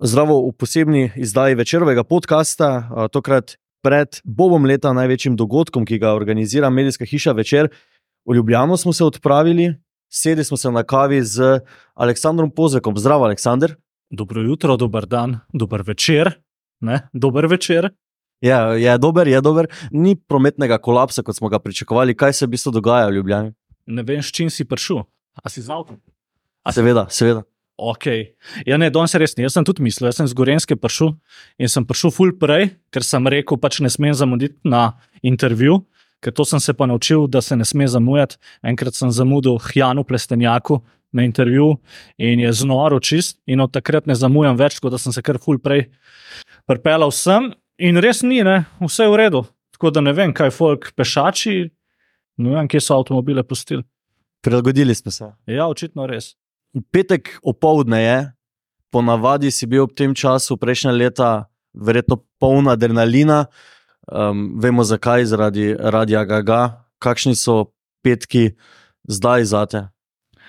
Zdravo v posebni izdaji večerovega podcasta, tokrat pred Bobom leta, največjim dogodkom, ki ga organizira medijska hiša Večer. V Ljubljano smo se odpravili, sedeli smo se na kavi z Aleksandrom Pozekom. Zdravo, Aleksandr. Dobro jutro, dober dan, dober večer. Ne? Dober večer. Ja, je dober, je dober. Ni prometnega kolapsa, kot smo ga pričakovali. Kaj se v bistvu dogaja v Ljubljani? Ne vem, s čim si prišel. A si znal? A si- Seveda, seveda. Ok. Ja, ne, danes res. ni. Jaz sem tudi mislil, jaz sem z Gorenske prišel in sem prišel ful prej, ker sem rekel, pač ne smem zamuditi na intervju, ker to sem se pa naučil, da se ne sme zamujati. Enkrat sem zamudil Janu Plestenjaku na intervju in je znoro čist, in od takrat ne zamujam več, tako da sem se kar ful prej pripeljal sem. In res ni, ne, vse je v redu. Tako da ne vem, kaj folk pešači, ne vem, kje so avtomobile pustili. Prilagodili smo se. Ja, očitno res. V petek opoldne je, ponavadi si bil ob tem času prejšnja leta, verjetno poln adrenalina. Um, vemo zakaj, zaradi radia Gaga. Kakšni so petki zdaj zate?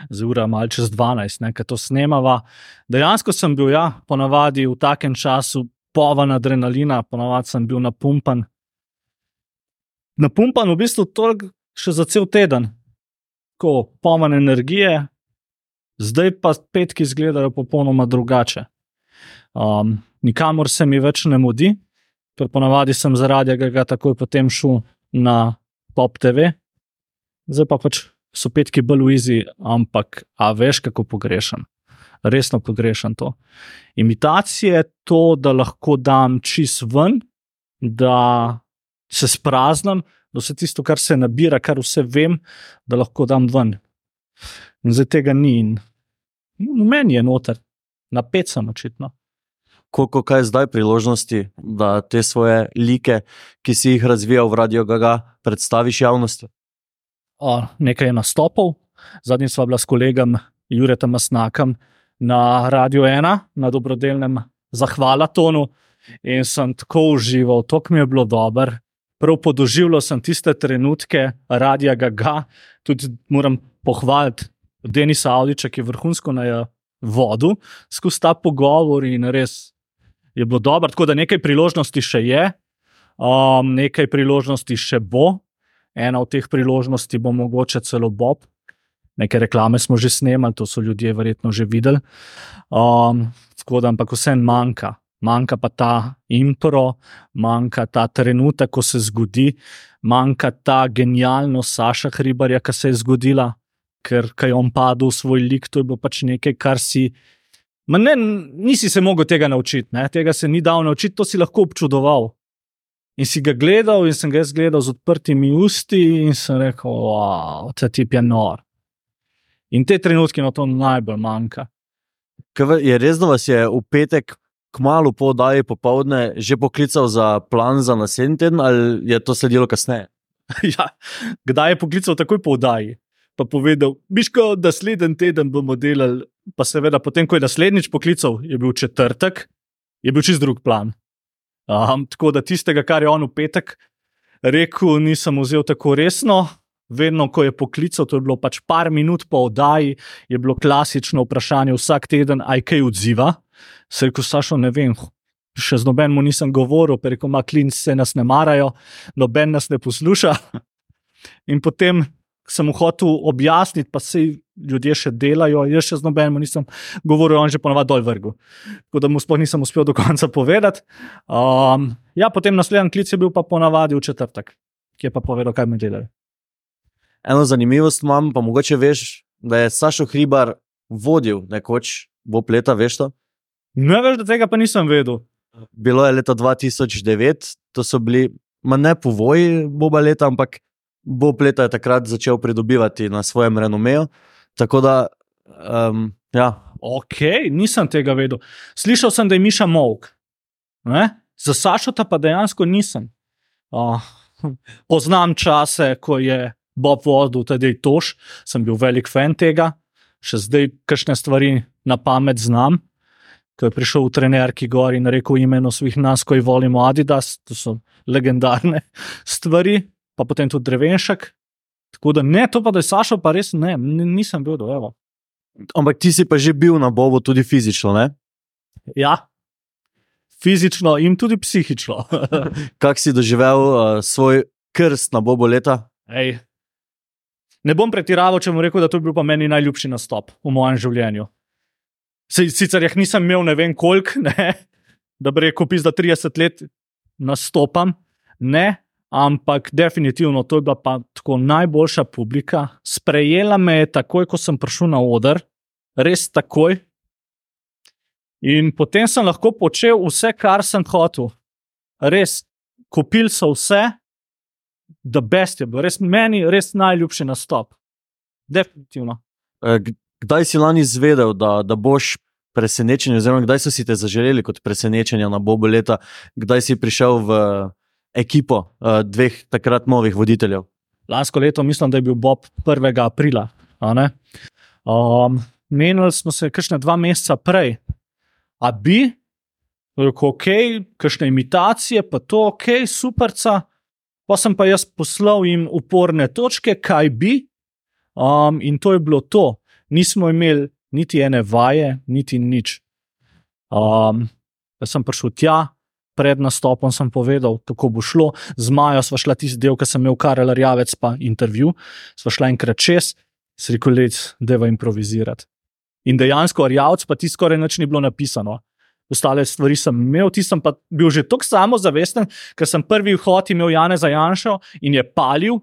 z ura malo čez 12, ne, ki to snemava. Dejansko sem bil, ja, ponavadi v takem času povan adrenalina, ponavadi sem bil napumpan. Napumpan v bistvu toliko še za cel teden, ko povan energije, zdaj pa petki izgledajo popolnoma drugače. Um, nikamor se mi več ne mudi, ker ponavadi sem zaradi tega takoj potem šel na Pop TV, zdaj pa pač so petki bolj uizi, ampak a veš, kako pogrešam. Resno pogrešam to. Imitacije je to, da lahko dam čist ven, da se spraznim, da vse tisto, kar se nabira, kar vse vem, da lahko dam ven. In zdaj tega ni. In v meni je noter, napet sem očitno. Koliko je zdaj priložnosti, da te svoje like, ki si jih razvijal v Radio Gaga, predstaviš javnosti? O, nekaj je nastopov, zadnjič sva bila s kolegom Juretom Masnakom na Radio 1, na dobrodelnem zahvalatonu in sem tako užival, tako mi je bilo dobro. Prav podoživljal sem tiste trenutke, radia Gaga, tudi moram pohvaliti Denisa Avdiča, ki je vrhunsko na vodu, skozi ta pogovor in res je bilo dobro. Tako da nekaj priložnosti še je, um, nekaj priložnosti še bo, ena od teh priložnosti bo mogoče celo Bob. Neke reklame smo že snemali, to so ljudje verjetno že videli. Um, tako da, ampak vse manjka. Manjka pa ta impro, manjka ta trenutek, ko se zgodi, manjka ta genialnost Saša Hribarja, ki se je zgodila, ker kaj on padel v svoj lik, to je bilo pač nekaj, kar si. Ma ne, nisi se mogel tega naučiti, ne? tega se ni dal naučiti, to si lahko občudoval. In si ga gledal, in sem ga jaz gledal z odprtimi usti, in sem rekel, wow, ta tip je nor. In te trenutke na to najbolj manjka. Kaj Je res, da vas je v petek, kmalo po oddaji popovdne, že poklical za plan za naslednji teden, ali je to sledilo kasneje? ja, kdaj je poklical takoj po oddaji? Pa povedal, biško, da naslednji teden bomo delali. Pa seveda, potem, ko je naslednjič poklical, je bil četrtek, je bil čist drug plan. Um, tako da tistega, kar je on v petek rekel, nisem vzel tako resno. Vedno, ko je poklical, to je bilo pač par minut po oddaji, je bilo klasično vprašanje vsak teden, aj kaj odziva. Se rekel, Sašo, ne vem, še z nobenim nisem govoril, rekel, ma klin se nas ne marajo, noben nas ne posluša. In potem sem hotel objasniti, pa se ljudje še delajo, jaz še z nobenim nisem govoril, on že ponovadi dol vrgu. Tako da mu sploh nisem uspel do konca povedati. Um, ja, potem naslednji klic je bil pa ponavadi v četrtek, ki je pa povedal, kaj bomo delali. Eno zanimivost imam, pa mogoče veš, da je Sašo Hribar vodil nekoč Bob leta, veš to? Ne veš, da tega pa nisem vedel. Bilo je leta 2009, to so bili, ma ne povoji Boba leta, ampak Bob leta je takrat začel pridobivati na svojem renomeju. Tako da, um, ja, Ok, nisem tega vedel. Slišal sem, da je Miša Mowk. Ne? Za Sašota pa dejansko nisem. Oh, poznam čase, ko je Bob vodil tudi Toš, sem bil velik fan tega, še zdaj kakšne stvari na pamet znam. Ko je prišel v trenerki gor in rekel imeno svih nas, ko jih volimo Adidas, to so legendarne stvari, pa potem tudi drevenšek. Tako da ne, to pa da je Sašo, pa res ne, nisem bil do evo. ampak ti si pa že bil na Bobu tudi fizično, ne? Ja, fizično in tudi psihično. Kak si doživel uh, svoj krst na Bobo leta? Ej. Ne bom pretiraval, če bom rekel, da to je bil pa meni najljubši nastop v mojem življenju. Sicer jih nisem imel ne vem koliko, ne, da bi rekel, pis, da 30 let nastopam, ne, ampak definitivno to je bila pa tako najboljša publika. Sprejela me je takoj, ko sem prišel na oder, res takoj. In potem sem lahko počel vse, kar sem hotel. Res, kupili so vse, da best je bil, res meni res najljubši nastop. Definitivno. G- kdaj si lani izvedel, da, da boš presenečen, oziroma kdaj so si te zaželeli kot presenečenja na Bobo leta, kdaj si prišel v ekipo uh, dveh takrat novih voditeljev? Lansko leto mislim, da je bil Bob 1. aprila. Um, menili smo se kakšne dva meseca prej. A bi, rekel, ok, kakšne imitacije, pa to ok, superca. Pa sem pa jaz poslal jim uporne točke, kaj bi, um, in to je bilo to. Nismo imeli niti ene vaje, niti nič. Um, jaz sem prišel tja, pred nastopom sem povedal, kako bo šlo. Z Majo smo šla tisti del, ki sem imel Karel Rjavec, pa intervju, smo šla enkrat čez, s rekel, da je improvizirati. In dejansko Rjavec pa ti skoraj nič ni bilo napisano. Ostale stvari sem imel, ti sem pa bil že tako samozavesten, ker sem prvi vhod imel Jane za Janšo in je palil,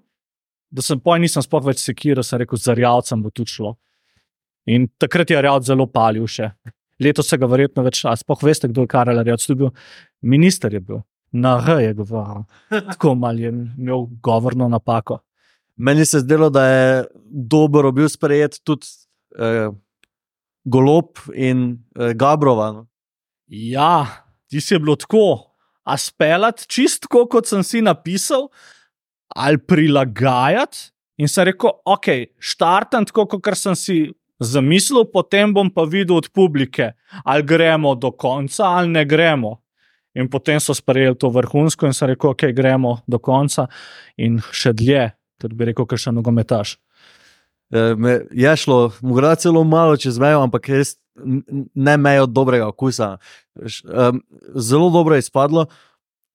da sem poj nisem sploh več sekiral, sem rekel, za Rjavcem bo tu šlo. In takrat je Rjavc zelo palil še. Letos se ga verjetno več, a sploh veste, kdo je Karel Rjavc, tu je bil minister je bil. Na R je govoril, tako mal je imel govorno napako. Meni se je zdelo, da je dobro bil sprejet tudi eh, Golob in eh, Gabrova. No. Ja, ti si je bilo tako, a speljati čistko, kot sem si napisal, ali prilagajati. In sem rekel, ok, štartam tako, kot sem si zamislil, potem bom pa videl od publike, ali gremo do konca, ali ne gremo. In potem so sprejeli to vrhunsko in sem rekel, ok, gremo do konca in še dlje, tudi bi rekel, ker še nogometaš. Me je šlo, morda celo malo čez mejo, ampak res ne mejo dobrega okusa. Em, Zelo dobro je izpadlo.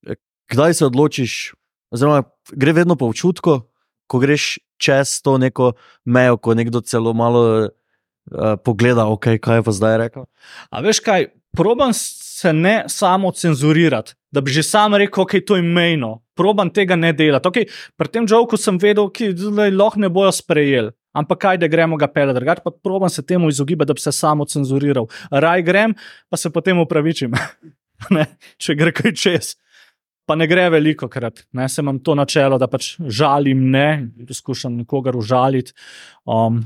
Eh, Kdaj se odločiš, oziroma gre vedno po občutku, ko greš čez to neko mejo, ko nekdo celo malo uh, pogleda, okay, kaj je pa zdaj rekel. A veš kaj, proban se ne samo cenzurirati, da bi že sam rekel, ok, to je mejno. Proban tega ne delati. Okay, pri tem žovku sem vedel, da lahko ne bojo sprejeli. Ampak kaj, da gremo ga pele, drugače pa proban se temu izogibati, da bi se samo cenzuriral. Raj grem, pa se potem upravičim, ne, če gre kaj čez. Pa ne gre veliko krat. Ne, se imam to načelo, da pač žalim, ne, skušam nikogar užaliti. Um,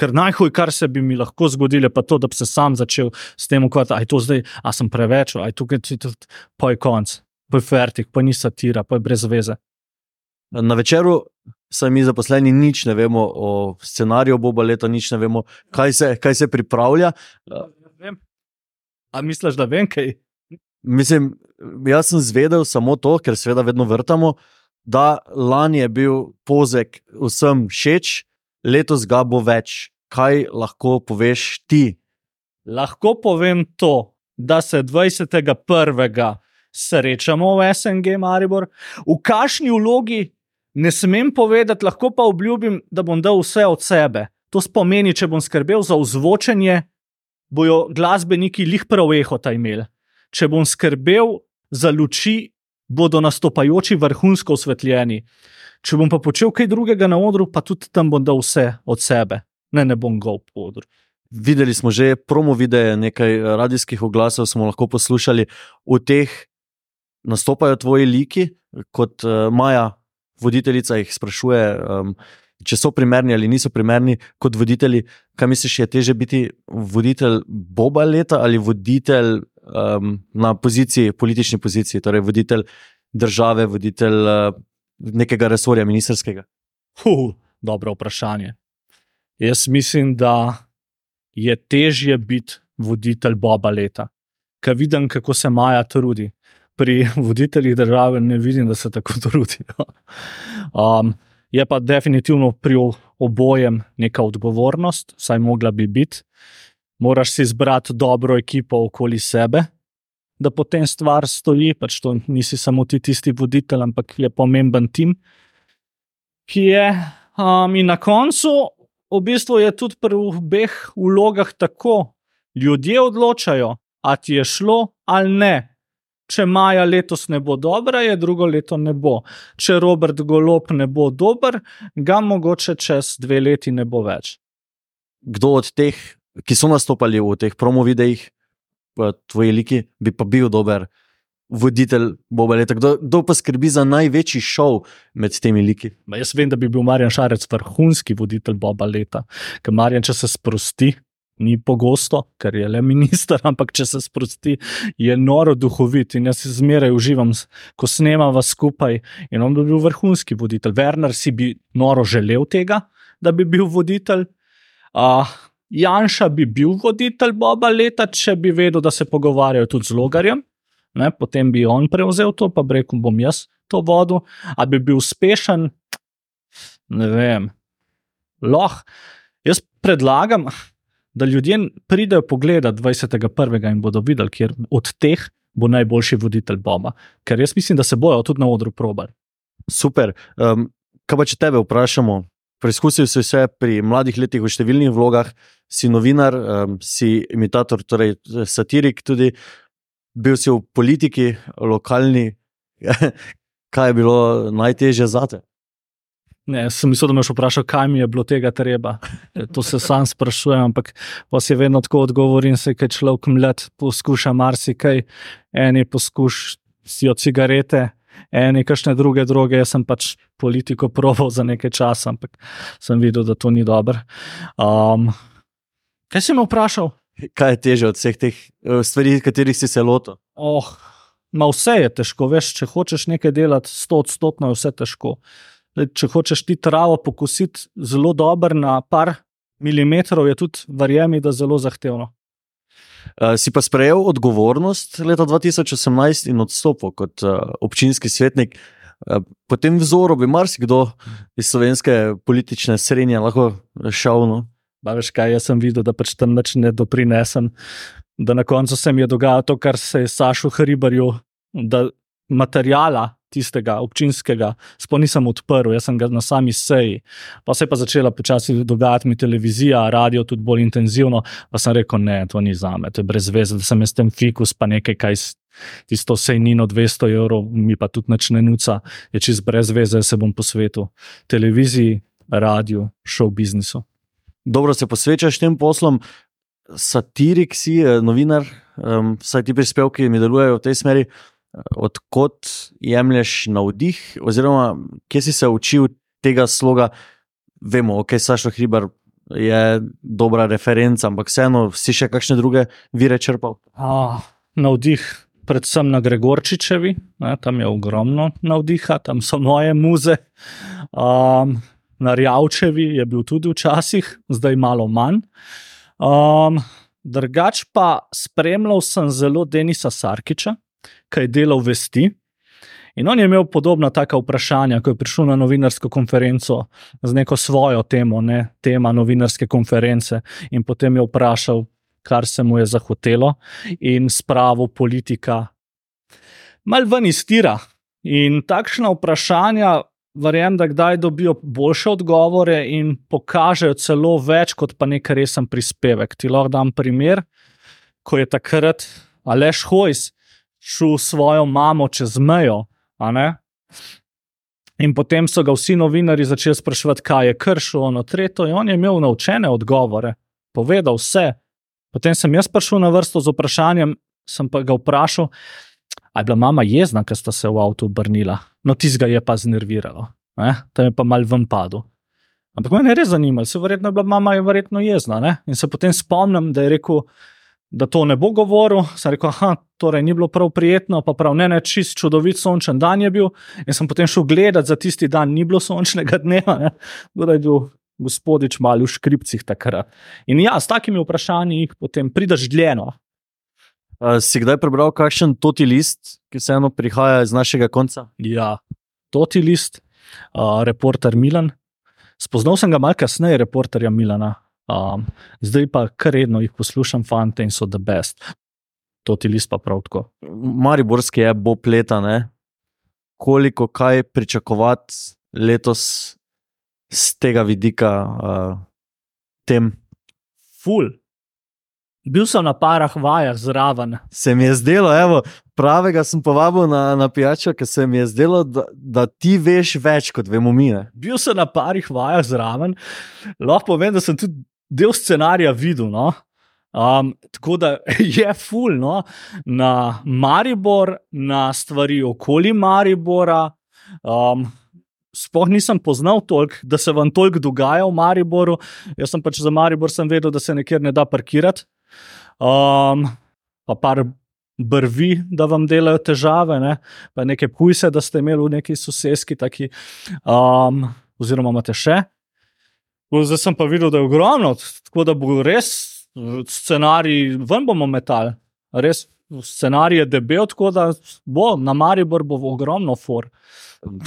Ker najhuj, kar se bi mi lahko zgodilo, pa to, da bi se sam začel s tem ukvarjati, aj to zdaj, a sem preveč, aj tukaj ti tudi, pa je konc, pa je fertik, pa ni satira, pa je brez veze. Na večeru saj mi zaposleni nič ne vemo o scenariju Boba leta, nič ne vemo, kaj se, kaj se pripravlja. A misliš, da vem kaj? Mislim, jaz sem zvedel samo to, ker seveda vedno vrtamo, da lani je bil pozek vsem všeč, letos ga bo več. Kaj lahko poveš ti? Lahko povem to, da se 21. srečamo v SNG Maribor, v kakšni vlogi ne smem povedati, lahko pa obljubim, da bom dal vse od sebe. To spomeni, če bom skrbel za ozvočenje, bojo glasbeniki lih prav ehota imeli. Če bom skrbel za luči, bodo nastopajoči vrhunsko osvetljeni. Če bom pa počel kaj drugega na odru, pa tudi tam bom dal vse od sebe. Ne, ne bom gol po odru. Videli smo že promo videe, nekaj radijskih oglasov smo lahko poslušali, v teh nastopajo tvoji liki, kot uh, Maja, voditeljica jih sprašuje, um, če so primerni ali niso primerni kot voditelji. Kaj misliš, je teže biti voditelj Boba leta ali voditelj um, na poziciji, politični poziciji, torej voditelj države, voditelj uh, nekega resorja, ministerskega? Huh, dobro vprašanje. Jaz mislim, da je težje biti voditelj Boba leta, ker vidim, kako se Maja trudi. Pri voditeljih države ne vidim, da se tako trudijo. Um, je pa definitivno pri obojem neka odgovornost, vsaj mogla bi biti. Moraš si izbrati dobro ekipo okoli sebe, da potem stvar stoji, pač to nisi samo ti tisti voditelj, ampak je pomemben tim, ki je. Um, in na koncu, v bistvu je tudi pri obeh vlogah tako, ljudje odločajo, a ti je šlo ali ne. Če Maja letos ne bo dobra, je drugo leto ne bo. Če Robert Golop ne bo dober, ga mogoče čez dve leti ne bo več. Kdo od teh, ki so nastopali v teh promovidejih, tvoji liki, bi pa bil dober voditelj Boba leta? Kdo, kdo pa skrbi za največji šov med temi liki? Ma jaz vem, da bi bil Marjan Šarec vrhunski voditelj Boba leta, ker Marjan, če se sprosti, ni pogosto, ker je le minister, ampak če se sprosti, je noro duhovit in jaz zmeraj uživam, ko snemamo skupaj. In on bi bil vrhunski voditelj. Werner si bi noro želel tega, da bi bil voditelj. Uh, Janša bi bil voditelj Boba leta, če bi vedel, da se pogovarjajo tudi z logarjem. Ne, potem bi on prevzel to, pa bi rekel, bom jaz to vodil. A bi bil uspešen, ne vem. Loh. Jaz predlagam, da ljudje pridejo pogledat 21. in bodo videli, kjer od teh bo najboljši voditelj Boba. Ker jaz mislim, da se bojo tudi na odru probali. Super. Um, kaj pa če tebe vprašamo? Preizkusil si vse pri mladih letih v številnih vlogah, si novinar, um, si imitator, torej satirik, tudi bil si v politiki, lokalni. kaj je bilo najtežje za te? Ne, sem mislil, da me vprašal, kaj mi je bilo tega treba. To se sam sprašujem, ampak pa si vedno tako odgovorim, se kaj človek mlad poskuša marsikaj, eni poskušajo cigarete, eni kakšne druge droge. Jaz sem pač politiko proval za nekaj časa, ampak sem videl, da to ni dobro. Um, kaj si me vprašal? Kaj je teže od vseh teh eh, stvari, katerih si se lotil? Oh, ma vse je težko, veš, če hočeš nekaj delati, sto odstotno je vse težko. Če hočeš ti travo pokusiti zelo dobro na par milimetrov, je tudi, verjemi, da zelo zahtevno. Uh, si pa sprejel odgovornost leta 2018 in odstopil kot uh, občinski svetnik. Uh, po tem vzoru bi marsikdo iz slovenske politične srednje lahko šel. No? Veš kaj, jaz sem videl, da pač tam nič ne doprinesem. Da na koncu se mi je dogajalo to, kar se je Sašu Hribarju, da materijala tistega občinskega, sploh nisem odprl, jaz sem ga na sami seji. Pa se je pa začela počasi dogajati mi televizija, radio tudi bolj intenzivno. Pa sem rekel, ne, to ni za me, to je brez veze, da sem jaz tem fikus, pa nekaj, kaj tisto sejnino 200 evrov, mi pa tudi ne nuca, je čist brez veze, se bom posvetil televiziji, radio, show biznisu. Dobro se posvečaš tem poslom. Satirik si, eh, novinar, um, vsaj ti prispevki mi delujejo v tej smeri odkot jemliš navdih, oziroma kje si se učil tega sloga. Vemo, ok, Sašo Hribar je dobra referenca, ampak vseeno si še kakšne druge vire črpal. Oh, navdih, predvsem na Gregorčičevi, ne, tam je ogromno navdiha, tam so moje muze. Um, na Rjavčevi je bil tudi včasih, zdaj malo manj. Um, drugač pa spremljal sem zelo Denisa Sarkiča, kaj delal vesti. In on je imel podobna taka vprašanja, ko je prišel na novinarsko konferenco z neko svojo temo, ne tema novinarske konference, in potem je vprašal, kar se mu je zahotelo, in spravo politika. Mal ven iztira. In takšna vprašanja, verjamem, da kdaj dobijo boljše odgovore in pokažejo celo več kot pa nekaj resen prispevek. Ti lahko dam primer, ko je takrat Aleš Hojs šel svojo mamo čez mejo. In potem so ga vsi novinari začeli spraševati, kaj je kršil, ono tretje, on je imel naučene odgovore, povedal vse. Potem sem jaz prišel na vrsto z vprašanjem, sem pa ga vprašal, ali je bila mama jezna, ker sta se v avtu obrnila. No, tisti ga je pa znerviralo, ne? tam je pa mal ven padel. Ampak me je res zanimalo, se verjetno je bila mama je verjetno jezna. Ne? In se potem spomnim, da je rekel, da to ne bo govoril. Sem rekel, da torej ni bilo prav prijetno, pa prav ne, ne čist čudovit sončen dan je bil. In sem potem šel gledati za tisti dan, ni bilo sončnega dneva, da je bil gospodič malo v škripcih takrat. In ja, s takimi vprašanji jih potem prideš dljeno. Uh, si kdaj prebral kakšen toti list, ki se eno prihaja iz našega konca? Ja, toti list, uh, reporter Milan. Spoznal sem ga malce kasneje, reporterja Milana, Um, zdaj pa kar redno jih poslušam, fante in so the best. to ti list pa prav tako. Mariborski je bo leta, ne? koliko kaj pričakovati letos z tega vidika, uh, tem. Ful. Bil sem na parah vajah zraven. Se mi je zdelo, evo, pravega sem povabil na, na pijačo, ker se mi je zdelo, da, da ti veš več kot vemo mi. Ne? Bil sem na parih vajah zraven, lahko povem, da sem tudi del scenarija videl. No? Um, tako da je ful no? na Maribor, na stvari okoli Maribora. Um, Sploh nisem poznal toliko, da se vam toliko dogaja v Mariboru. Jaz sem pač za Maribor sem vedel, da se nekjer ne da parkirati. Um, pa par brvi, da vam delajo težave, ne? pa nekaj pujse, da ste imeli v neki sosedski, taki, um, oziroma imate še. Zdaj sem pa videl, da je ogromno, tako da bo res scenarij, ven bomo metali. Res scenarij je debel, tako da bo na Maribor bo ogromno for.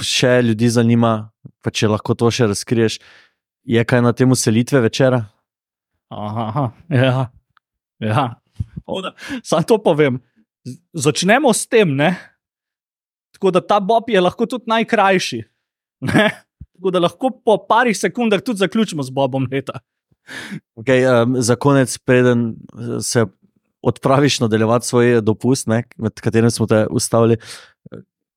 Še ljudi zanima, pa če lahko to še razkriješ, je kaj na tem selitve večera? Aha, ja. ja. Sam to povem. Začnemo s tem, ne? tako da ta Bob je lahko tudi najkrajši. Ne? Tako da lahko po parih sekundah tudi zaključimo z Bobom leta. Okay, um, za konec, preden se odpraviš nadaljevati svoj dopust, ne, med katerim smo te ustavili,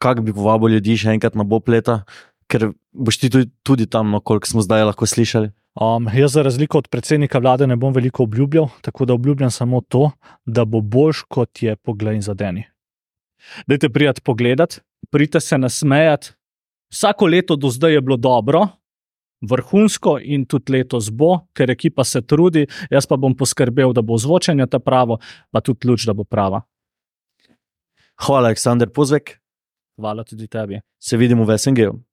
kako bi povabil ljudi še enkrat na Bob leta, ker boš ti tudi, tudi tam, no, koliko smo zdaj lahko slišali. Um, jaz, za razliko od predsednika vlade, ne bom veliko obljubljal, tako da obljubljam samo to, da bo boljš kot je pogled in zadeni. Dajte prijeti pogledat, pridite se nasmejati. Vsako leto do zdaj je bilo dobro, vrhunsko in tudi letos bo, ker ekipa se trudi, jaz pa bom poskrbel, da bo zvočenje ta pravo, pa tudi luč, da bo prava. Hvala, Aleksandr Pozvek. Hvala tudi tebi. Se vidimo v SNG. -u.